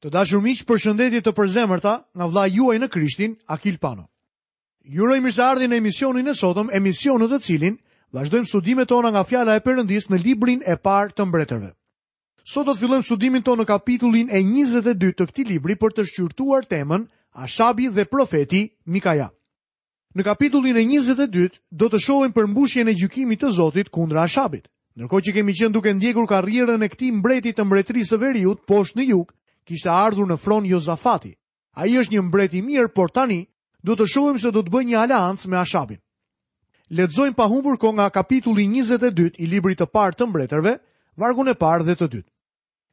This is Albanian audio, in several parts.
Të dashur miq, përshëndetje të përzemërta nga vlla juaj në Krishtin, Akil Pano. Ju uroj mirëseardhje në emisionin e sotëm, emision në të cilin vazhdojmë studimet tona nga fjala e Perëndisë në librin e parë të mbretërve. Sot do të fillojmë studimin tonë në kapitullin e 22 të këtij libri për të shqyrtuar temën Ashabi dhe profeti Mikaja. Në kapitullin e njëzet e dytë do të shohim përmbushjen e gjykimit të Zotit kundër Ashabit. Ndërkohë që kemi qenë duke ndjekur karrierën e këtij mbreti të mbretërisë së veriut poshtë në jug, kishte ardhur në fron Jozafati. Ai është një mbret i mirë, por tani do të shohim se do të bëjë një aleancë me Ashabin. Lexojmë pa humbur kohë nga kapitulli 22 i librit të parë të mbretërve, vargun e parë dhe të dytë.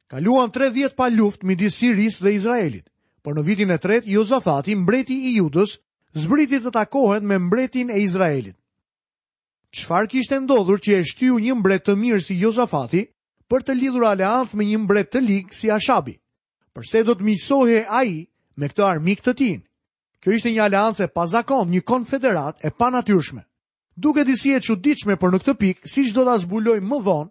Kaluan tre vjet pa luftë midis Sirisë dhe Izraelit, por në vitin e tretë Jozafati, mbreti i Judës, zbriti të takohet me mbretin e Izraelit. Çfarë kishte ndodhur që e shtyu një mbret të mirë si Jozafati për të lidhur aleancë me një mbret të lig si Ashabi? Përse do të miqësohej ai me këtë armik të tij? Kjo ishte një aleancë e pazakontë, një konfederatë e panatyrshme. Duket disi e çuditshme, por në këtë pikë, siç do ta zbulojmë më vonë,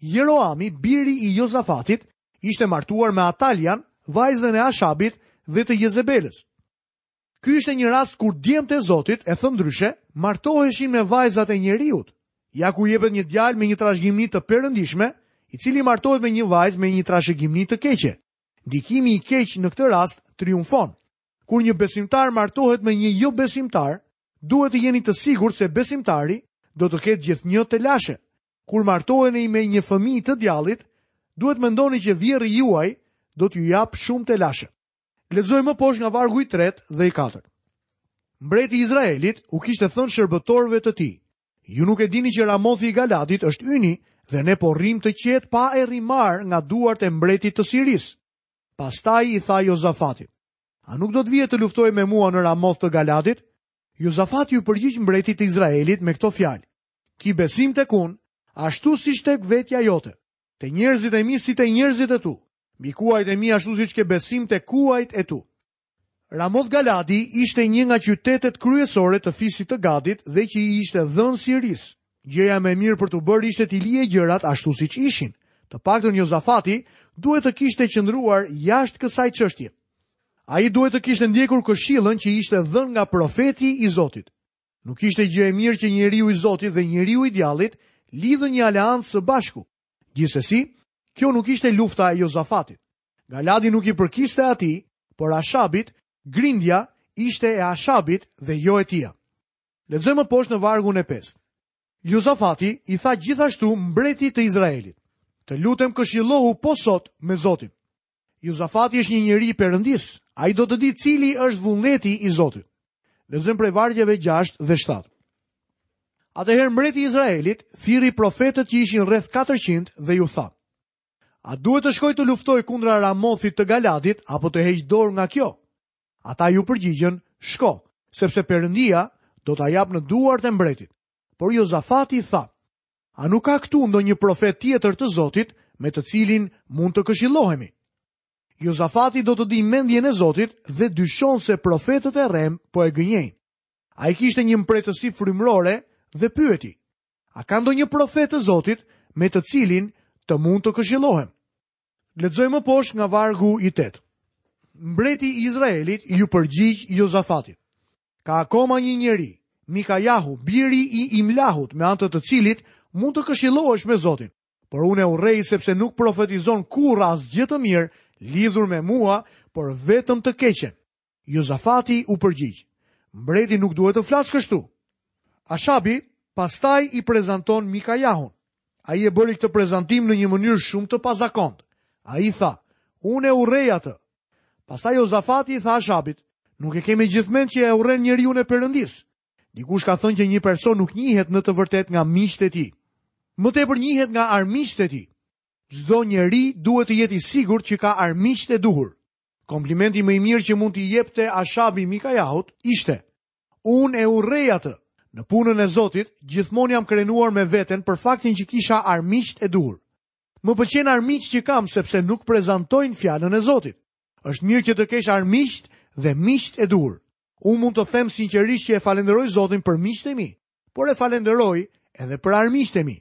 Jeroami, biri i Jozafatit, ishte martuar me Atalian, vajzën e Ashabit dhe të Jezebelës. Ky ishte një rast kur djemtë e Zotit, e thënë ndryshe, martoheshin me vajzat e njeriut. Ja ku jepet një djalë me një trashëgimni të perëndishme, i cili martohet me një vajzë me një trashëgimni të keqe. Ndikimi i keq në këtë rast triumfon. Kur një besimtar martohet me një jobesimtar, duhet të jeni të sigurt se besimtari do të ketë gjithnjë telashe. Kur martoheni me një fëmijë të djallit, duhet të mendoni që vjehrri juaj do t'ju japë shumë telashe. Lexojmë më poshtë nga vargu i tretë dhe i katërt. Mbreti i Izraelit u kishte thënë shërbëtorëve të tij, ju nuk e dini që Ramothi i Galadit është yni dhe ne po rrim të qetë pa e rimarrë nga duart e mbretit të Sirisë. Pastaj i tha Jozafatit, a nuk do të vije të luftoje me mua në Ramoth të Galadit? Jozafati iu përgjigj mbretit të Izraelit me këto fjalë. Ki besim tek unë, ashtu siç tek vetja jote, te njerëzit e mi si te njerëzit e tu, mbi kuajt e mi ashtu siç ke besim te kuajt e tu. Ramoth Galadi ishte një nga qytetet kryesore të fisit të Gadit dhe që i ishte dhënë Sirisë. Gjëja më e mirë për t'u bërë ishte t'i lije gjërat ashtu siç ishin. Të paktën Jozafati duhet të kishte qëndruar jashtë kësaj çështje. Ai duhet të kishte ndjekur këshillën që i ishte dhënë nga profeti i Zotit. Nuk ishte gjë e mirë që njeriu i Zotit dhe njeriu i djallit lidhën një aleancë së bashku. Gjithsesi, kjo nuk ishte lufta e Jozafatit. Galadi nuk i përkiste atij, por Ashabit, grindja ishte e Ashabit dhe jo e tija. Lexojmë më poshtë në vargun e pestë. Jozafati i tha gjithashtu mbretit të Izraelit, të lutem këshillohu po sot me Zotin. Jozafati është një njeri i Perëndisë. Ai do të di cili është vullneti i Zotit. Lexojmë prej vargjeve 6 dhe 7. Atëherë mbreti i Izraelit thirri profetët që ishin rreth 400 dhe iu tha: A duhet të shkoj të luftoj kundër Ramothit të Galadit, apo të heq dorë nga kjo? Ata iu përgjigjën, shko, sepse Perëndia do ta japë në duart e mbretit. Por Jozafati tha, A nuk ka këtu ndonjë profet tjetër të Zotit me të cilin mund të këshillohemi? Jozafati do të dijë mendjen e Zotit dhe dyshon se profetët e rremë po e gënjejnë. Ai kishte një mprehtësi frymërore dhe pyeti: A ka ndonjë profet të Zotit me të cilin të mund të këshillohem? Lexoj më poshtë nga vargu i 8. Mbreti i Izraelit iu përgjigj Jozafatit: Ka akoma një njeri, Mikajahu, biri i Imlahut, me anë të të cilit mund të këshillohesh me Zotin. Por unë e urrej sepse nuk profetizon kurrë asgjë të mirë lidhur me mua, por vetëm të keqen. Jozafati u përgjigj, Mbreti nuk duhet të flasë kështu. Ashabi pastaj i prezanton Mikajahun. Ai e bëri këtë prezantim në një mënyrë shumë të pazakontë. Ai tha, Unë e urrej atë. Pastaj Jozafati i tha Ashabit, nuk e ke me gjithë mend që e urren njeriun e Perëndisë. Dikush ka thënë që një person nuk njihet në të vërtetë nga miqtë e tij. Më tepër njihet nga armiqtë e tij. Çdo njeri duhet të jetë i sigurt që ka armiqtë e duhur. Komplimenti më i mirë që mund t'i jepte Ashabi Mikajahut ishte, unë e urrej atë, në punën e Zotit, gjithmonë jam krenuar me veten për faktin që kisha armiqtë e duhur. Më pëlqen armiqtë që kam sepse nuk prezantojnë fjalën e Zotit. Është mirë që të kesh armiqtë dhe miqtë e duhur. Unë mund të them sinqerisht që e falenderoj Zotin për miqtë e mi, por e falenderoj edhe për armiqtë e mi.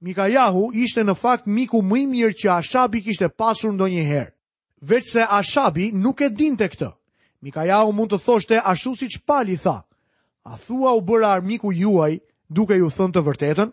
Mikajahu ishte në fakt miku më i mirë që Ashabi kishte pasur ndonjëherë. Veçse Ashabi nuk e dinte këtë. Mikajahu mund të thoshte ashtu siç Pali tha: "A thua u bëra armiku juaj duke ju thënë të vërtetën?"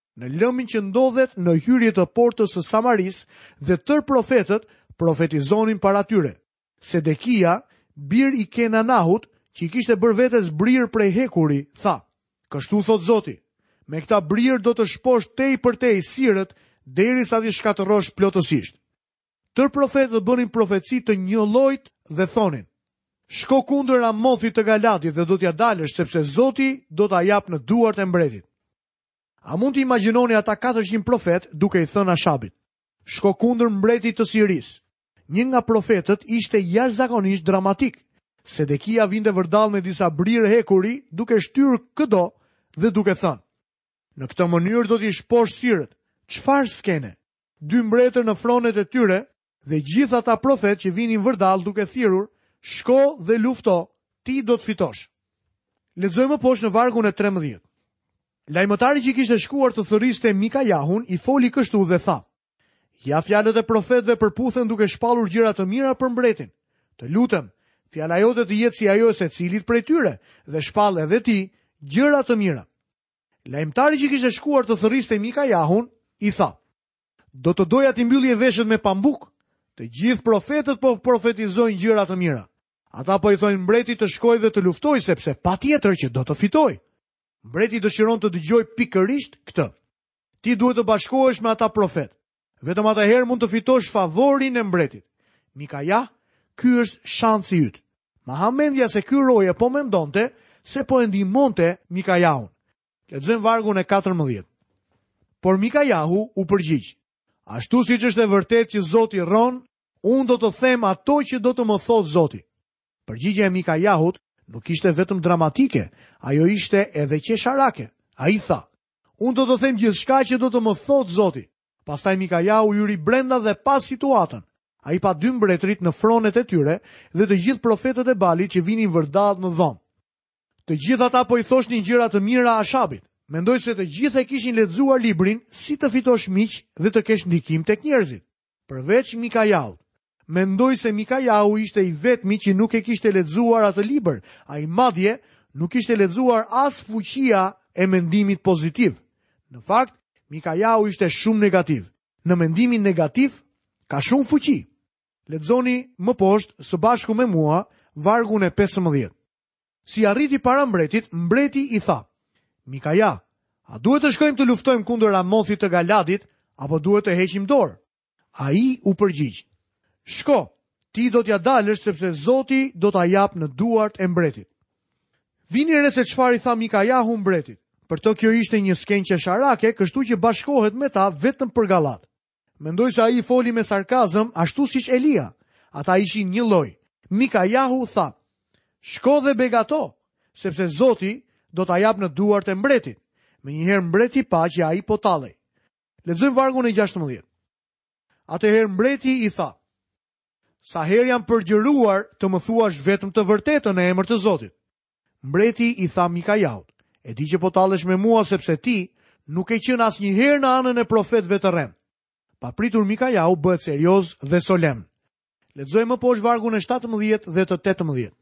në lëmin që ndodhet në hyrje të portës së Samarisë dhe tërë profetët profetizonin para tyre. Sedekia, bir i Kenanahut, që i kishte bërë vetes brirë prej hekuri, tha, kështu thotë Zoti, me këta brirë do të shposh tejpërtej sirët, derisa t'i shkatërrosh plotësisht. Tërë profetët bënin profeci të një lloji dhe thonin, shko kundër Ramothit të Galadit dhe do t'ia dalësh, sepse Zoti do ta japë në duart e mbretit. A mund t'i imagjinoni ata katërqind profetë duke i thënë Ashabit, Shko kundër mbretit të Sirisë? Një nga profetët ishte jashtëzakonisht dramatik. Sedekia vinte vërdallë me disa brirë hekuri, duke shtyrë këdo dhe duke thënë, Në këtë mënyrë do t'i shposh sirët. Çfarë skene! Dy mbretër në fronet e tyre Dhe gjithë ata profetë që vinin vërdallë duke thirrur, Shko dhe lufto, ti do të fitosh. Lexojmë më poshtë në vargun e 13. Lajmëtari që kishte shkuar të thërriste Mikajahun i foli kështu dhe tha: Ja fjalët e profetëve përputhen duke shpallur gjëra të mira për mbretin. Të lutem, fjala jote të jetë si ajo e secilit prej tyre dhe shpall edhe ti gjëra të mira. Lajmëtari që kishte shkuar të thërriste Mikajahun i tha: Do të doja t'i mbyllje veshët me pambuk. Të gjithë profetët po profetizojnë gjëra të mira. Ata po i thonë mbretit të shkojë dhe të luftojë sepse patjetër që do të fitojë. Mbreti dëshiron të dëgjojë pikërisht këtë. Ti duhet të bashkohesh me ata profetë. Vetëm atëherë mund të fitosh favorin e mbretit. Mikajah, ky është shansi yt. Ma ha mendja se ky roje po mendonte se po e ndihmonte Mikajahun. Lexojmë vargun e 14. Por Mikajahu u përgjigj, ashtu siç është e vërtetë që Zoti rron, unë do të them ato që do të më thotë Zoti. Përgjigjja e Mikajahut nuk ishte vetëm dramatike, ajo ishte edhe qesharake. Ai tha, unë do të them gjithçka që do të më thotë Zoti. Pastaj Mikajahu hyri brenda dhe pa situatën. Ai pa dy mbretërit në fronet e tyre dhe të gjithë profetët e Baalit që vinin vërdallë në dhomë. Të gjithë ata po i thoshnin gjëra të mira Ashabit. Mendoj se të gjithë e kishin lexuar librin Si të fitosh miq dhe të kesh ndikim tek njerëzit, përveç Mikajahut. Mendoj se Mikajahu ishte i vetmi që nuk e kishte lexuar atë libër, ai madje nuk kishte lexuar as Fuqia e mendimit pozitiv. Në fakt, Mikajahu ishte shumë negativ. Në mendimin negativ ka shumë fuqi. Lexoni më poshtë së bashku me mua vargun e 15. Si arriti para mbretit, mbreti i tha, Mikaja, a duhet të shkojmë të luftojmë kundër Ramothit të Galadit, apo duhet të heqim dorë? Ai u përgjigj, Shko, ti do t'ia dalësh sepse Zoti do ta japë në duart e mbretit. Vini re se çfarë i tha Mikajahu mbretit. Për të kjo ishte një skenë qesharake, kështu që bashkohet me ta vetëm për gallatë. Mendoj se ai i foli me sarkazëm, ashtu siç Elia. Ata ishin një lloj. Mikajahu tha: "Shko dhe begato, sepse Zoti do ta japë në duart e mbretit." Menjëherë mbreti pa që ai po tallej. Lexojmë vargun e 16. Atëherë mbreti i tha, sa herë jam përgjëruar të më thuash vetëm të vërtetën në emër të Zotit. Mbreti i tha Mikajahut, E di që po tallesh me mua sepse ti nuk ke qenë asnjëherë në anën e profetëve të rremë. Papritur Mikajahu bëhet serioz dhe solemn. Lexojmë më poshtë vargun e 17 dhe të 18.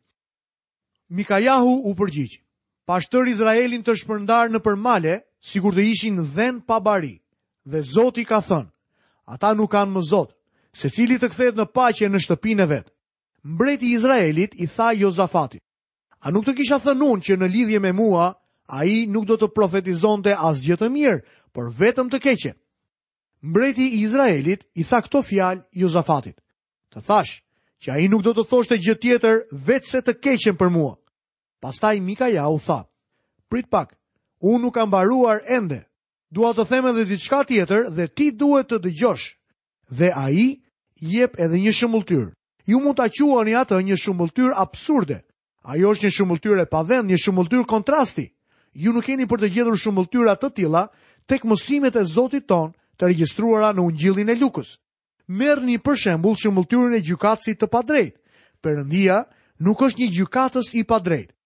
Mikajahu u përgjigj, Pashë tërë Izraelin të shpërndarë nëpër male, sikur të ishin dhen pa bari, dhe Zoti ka thënë, ata nuk kanë më zot, secili të kthehet në paqe në shtëpinë e vet. Mbreti i Izraelit i tha Jozafatit, A nuk të kisha thënë unë që në lidhje me mua, ai nuk do të profetizonte asgjë të mirë, por vetëm të keqen. Mbreti i Izraelit i tha këto fjalë Jozafatit. Të thashë, që ai nuk do të thoshte gjë tjetër veçse të keqen për mua. Pastaj Mikajahu tha, prit pak, unë nuk kam mbaruar ende, dua të them edhe diçka tjetër dhe ti duhet të dëgjosh. Dhe ai jep edhe një shëmbëlltyrë. Ju mund ta quani atë një shëmbëlltyrë absurde. Ajo është një shëmbëlltyrë e pavend, një shëmbëlltyrë kontrasti. Ju nuk keni për të gjetur shëmbëlltyra të tilla tek mësimet e Zotit tonë të regjistruara në Ungjillin e Lukës. Merrni për shembull shëmbëlltyrën e gjykatësit të padrejtë. Perëndia nuk është një gjykatës i padrejtë.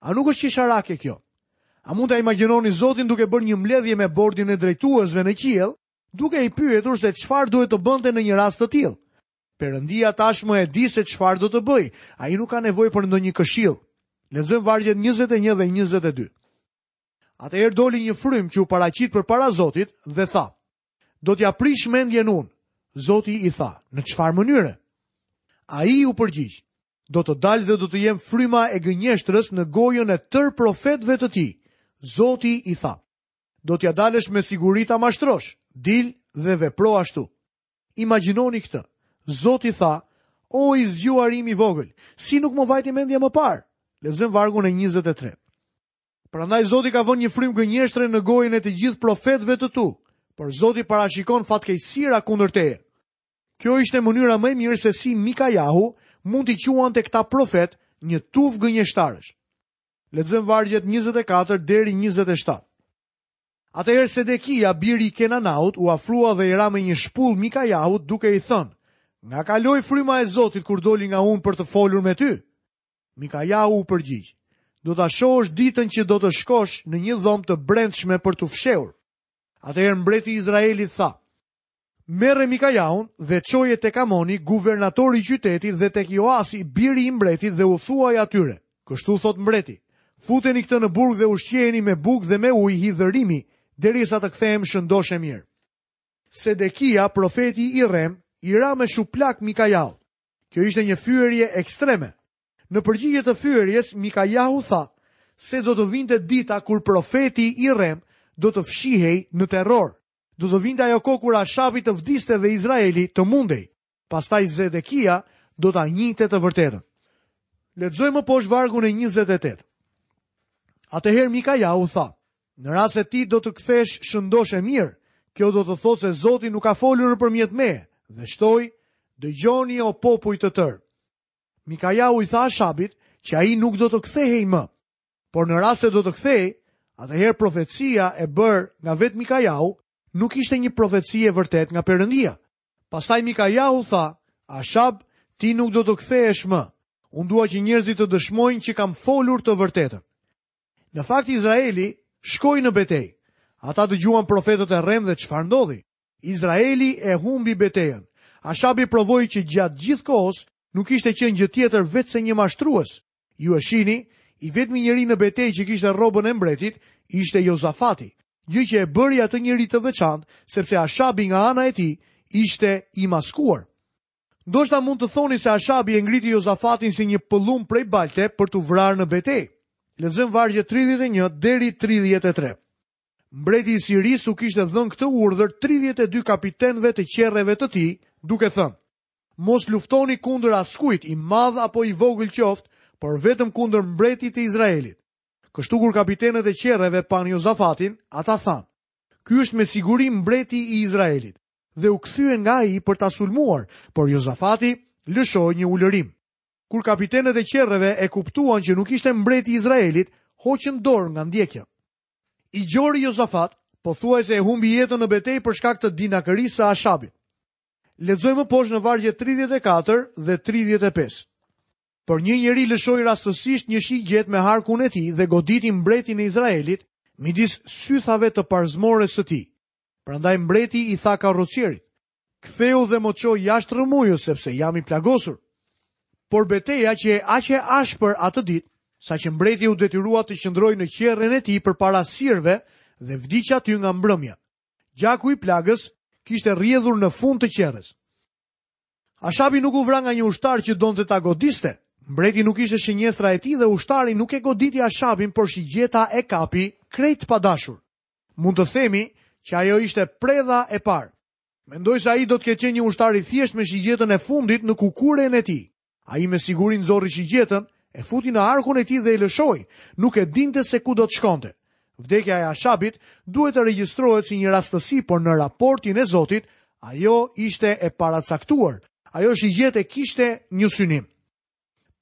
A nuk është qesharake kjo? A mund ta imagjinoni Zotin duke bërë një mbledhje me bordin e drejtuesve në qiell, duke i pyetur se çfarë duhet të bënte në një rast të tillë? Perëndia tashmë e di se çfarë do të bëjë. Ai nuk ka nevojë për ndonjë këshillë. Lexojmë vargjet 21 dhe 22. Atëherë doli një frymë që u paraqit përpara Zotit dhe tha: Do t'ia prish mendjen unë. Zoti i tha: Në çfarë mënyre? Ai u përgjigj: Do të dal dhe do të jem fryma e gënjeshtrës në gojën e tërë profetëve të tij. Zoti i tha, do t'ia dalësh me siguri ta mashtrosh, dil dhe vepro ashtu. Imagjinoni këtë. Zoti tha, o i zgjuari im i vogël, si nuk më vajti mendja më parë. Lexojmë vargun e 23. Prandaj Zoti ka vënë një frymë gënjeshtre në gojën e të gjithë profetëve të tu, por Zoti parashikon fatkeqësira kundër teje. Kjo ishte mënyra më e mirë se si Mikajahu mund t'i quante këta profetë një tufë gënjeshtarësh. Lexojmë vargjet 24 deri 27. Atëherë Sedekia, biri i Kenanaut, u afrua dhe i ra me një shpullë Mikajahut duke i thënë, nga kaloi fryma e Zotit kur doli nga unë për të folur me ty? Mikajahu u përgjigj, do ta shohësh ditën që do të shkosh në një dhomë të brendshme për t'u fshehur. Atëherë mbreti i Izraelit tha, Merre Mikajahun dhe çoje tek Amoni, guvernatori i qytetit dhe tek Joasi, biri i mbretit dhe u thuaj atyre, Kështu thotë mbreti, Futeni këtë në burg dhe ushqejeni me bukë dhe me ujë hidhërimi, derisa të kthehem shëndosh e mirë. Sedekia, profeti i rremë, i ra me shuplakë Mikajahut. Kjo ishte një fyerje ekstreme. Në përgjigje të fyerjes, Mikajahu tha se do të vinte dita kur profeti i rremë do të fshihej në terror. Do të vinte ajo kohë kur Ashabi të vdiste dhe Izraeli të mundej. Pastaj Sedekia do ta njihte të vërtetën. Lexojmë më poshtë vargun e 28. Atëherë Mikajahu tha: Në rast se ti do të kthehesh shëndosh e mirë, kjo do të thotë se Zoti nuk ka folur nëpërmjet meje dhe shtoi: Dëgjoni o popuj të tërë. Mikajahu i tha Ashabit që ai nuk do të kthehej më. Por në rast se do të kthehej, atëherë profecia e bërë nga vetë Mikajahu nuk ishte një profeci e vërtetë nga Perëndia. Pastaj Mikajahu tha, Ashab, ti nuk do të kthehesh më. Unë dua që njerëzit të dëshmojnë që kam folur të vërtetën. Në fakt Izraeli shkoi në betejë. Ata dëgjuan profetët e rremë dhe çfarë ndodhi? Izraeli e humbi betejën. Ashabi provoi që gjatë gjithë kohës nuk ishte qenë gjë tjetër veçse një mashtrues. Ju e shihni, i vetmi njeri në betejë që kishte rrobën e mbretit, ishte Jozafati, gjë që e bëri atë njeri të veçantë, sepse Ashabi nga ana e tij ishte i maskuar. Ndoshta mund të thoni se Ashabi e ngriti Jozafatin si një pëllumb prej balte për t'u vrarë në betejë. Lexojmë vargjet 31 deri 33. Mbreti i Sirisë u kishte dhënë këtë urdhër 32 kapitenëve të qerreve të tij, duke thënë: Mos luftoni kundër askujt, i madh apo i vogël qoftë, por vetëm kundër mbretit të Izraelit. Kështu kur kapitenët e qerreve panë Jozafatin, ata thanë, Ky është me siguri mbreti i Izraelit, dhe u kthyen nga ai për ta sulmuar, por Jozafati lëshoi një ulërimë. Kur kapitenët e qerreve e kuptuan që nuk ishte mbreti i Izraelit, hoqën dorë nga ndjekja. I gjori Jozafat, pothuajse e humbi jetën në betejë për shkak të dinakërisë së Ashabit. Lexojmë poshtë në vargje 34 dhe 35. Por një njeri lëshoi rastësisht një shigjetë me harkun e tij dhe goditi mbretin e Izraelit midis sythave të parzmores së tij. Prandaj mbreti i tha karrocierit, kthehu dhe më ço jashtë rrëmujës sepse jam i plagosur. Por beteja qe aq e ashpër atë ditë, saqë mbreti u detyrua të qëndrojë në qerren e tij përpara sirëve dhe vdiq aty nga mbrëmja. Gjaku i plagës kishte rrjedhur në fund të qerres. Ashabi nuk u vra nga një ushtar që donte ta godiste. Mbreti nuk ishte shënjestra e tij dhe ushtari nuk e goditi Ashabin, por shigjeta e kapi krejt pa dashur. Mund të themi që ajo ishte predha e parë. Mendoj se ai do të ketë qenë një ushtar i thjeshtë me shigjetën e fundit në kukurën e tij. Ai me siguri nxori shigjetën, e futi në harkun e tij dhe e lëshoi. Nuk e dinte se ku do të shkonte. Vdekja e Ashabit duhet të regjistrohet si një rastësi, por në raportin e Zotit, ajo ishte e paracaktuar. Ajo shigjetë e kishte një synim.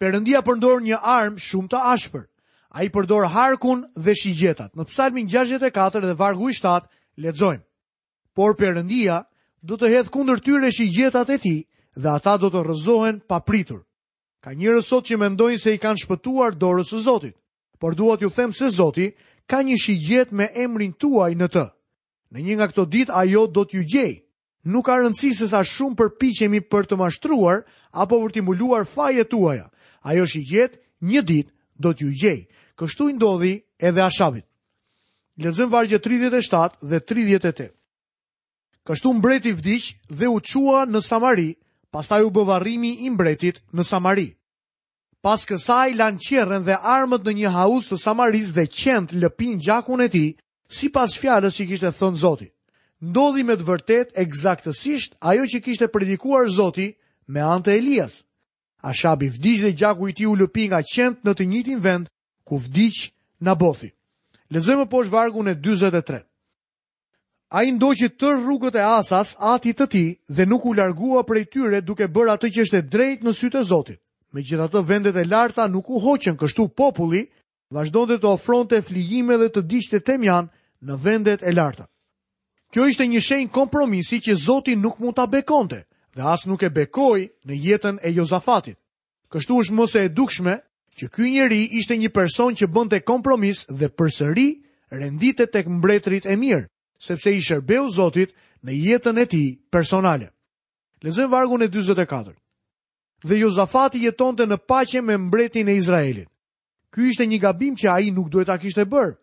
Perëndia përdor një armë shumë të ashpër. Ai përdor harkun dhe shigjetat. Në Psalmin 64 dhe vargu i 7 lexojmë: Por Perëndia do të hedhë kundër tyre shigjetat e tij dhe ata do të rrëzohen papritur. Ka njerëz sot që mendojnë se i kanë shpëtuar dorës së Zotit, por dua t'ju them se Zoti ka një shigjetë me emrin tuaj në të. Në një nga këto ditë ajo do t'ju gjejë. Nuk ka rëndësi se sa shumë përpiqemi për të mashtruar apo për t'i mbuluar fajet tuaja, ajo shigjetë një ditë do t'ju gjejë. Kështu i ndodhi edhe Ashabit. Lexojmë vargje 37 dhe 38. Kështu mbreti vdiq dhe u çua në Samari, pastaj u bë varrimi i mbretit në Samari. Pas kësaj lanë qerren dhe armët në një hauz të Samarisë dhe qentë lëpinë gjakun e tij, sipas fjalës që kishte thënë Zoti. Ndodhi me të vërtetë ekzaktësisht ajo që kishte predikuar Zoti me anë të Elias. Ashabi vdiq dhe gjaku i tij u lëpi nga qentë në të njëjtin vend ku vdiq Nabothi. Lexojmë poshtë vargun e 43. Ai ndoqi tërë rrugët e Asas, atit të tij, dhe nuk u largua prej tyre duke bërë atë që është e drejtë në sytë e Zotit. Megjithatë vendet e larta nuk u hoqën kështu populli vazhdonte të ofronte flijime dhe të digjte temjan në vendet e larta. Kjo ishte një shenjë kompromisi që Zoti nuk mund ta bekonte dhe as nuk e bekoi në jetën e Jozafatit. Kështu është më se e dukshme që ky njeri ishte një person që bënte kompromis dhe përsëri renditet tek mbretërit e mirë, sepse i shërbeu Zotit në jetën e tij personale. Lexojmë vargun e 44. Dhe Jozafati jetonte në paqe me mbretin e Izraelit. Ky ishte një gabim që ai nuk duhet ta kishte bërë.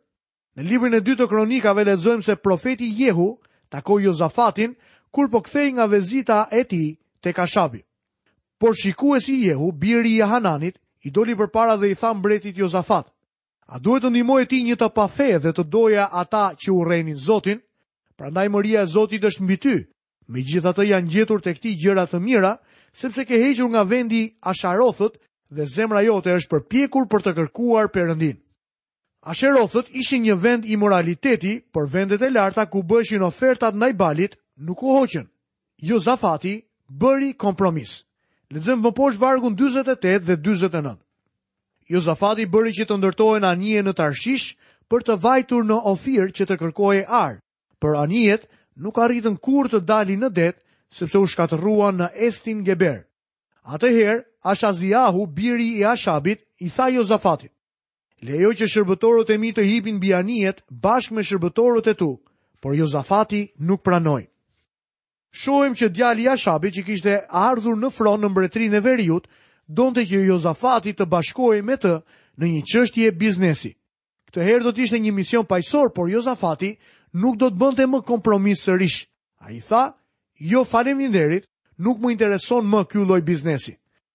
Në librin e dytë të Kronikave lexojmë se profeti Jehu takoi Jozafatin kur po kthehej nga vizita e tij tek Ashabi. Por shikuesi Jehu, biri i Hananit, i doli përpara dhe i tha mbretit Jozafat, A duhet të ndihmoje ti një të pafe dhe të doje ata që urrejnë Zotin? Prandaj mëria e Zotit është mbi ty. Megjithatë janë gjetur tek ti gjëra të mira, sepse ke hequr nga vendi Asherothët dhe zemra jote është përpjekur për të kërkuar Perëndinë. Asherothët ishin një vend imoraliteti, por vendet e larta ku bëheshin ofertat ndaj Balit nuk u hoqën. Jozafati bëri kompromis. Lexojmë më poshtë vargun 48 dhe 49. Jozafati bëri që të ndërtohen anije në Tarshish për të vajtur në Ofir që të kërkohej ar, por anijet nuk arritën kurrë të dalin në det sepse u shkatërruan në Estin Geber. Atëherë, Ashaziahu, biri i Ashabit, i tha Jozafatit, Lejo që shërbëtorët e mi të hipin mbi anijet bashkë me shërbëtorët e tu, por Jozafati nuk pranoi. Shohim që djali i Ashabit që kishte ardhur në fron në mbretërinë e veriut, donte që Jozafati të bashkohej me të në një çështje biznesi. Këtë herë do të ishte një mision paqësor, por Jozafati nuk do të bënte më kompromis sërish. Ai tha, "Jo faleminderit, nuk më intereson më ky lloj biznesi."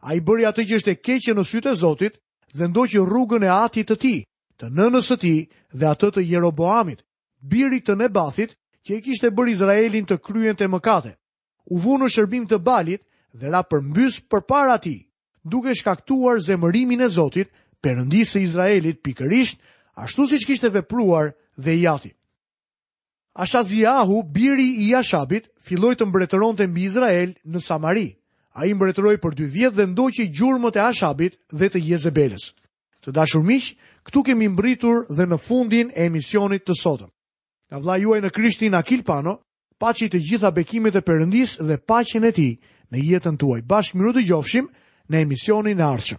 Ai bëri atë që është e keqe në sytë e Zotit dhe ndoqi rrugën e atit të tij, të nënës së tij dhe atë të Jeroboamit, birit të Nebathit që e kishte bërë Izraelin të kryente mëkate. U vu në shërbim të Balit dhe ra përmbys përpara tij, duke shkaktuar zemërimin e Zotit, Perëndisë së Izraelit pikërisht, ashtu siç kishte vepruar dhe i ati. Ashaziahu, biri i Ashabit, filloi të mbretëronte mbi Izrael në Samari. Ai mbretëroi për dy vjet dhe ndoqi gjurmët e Ashabit dhe të Jezebelës. Të dashur miq, këtu kemi mbërritur dhe në fundin e emisionit të sotëm. Nga vëllai juaj në Krishtin Akil Pano, paçi të gjitha bekimet e Perëndisë dhe paqen e tij në jetën tuaj. Bashkë mirudëgjofshim në emisionin e ardhshëm.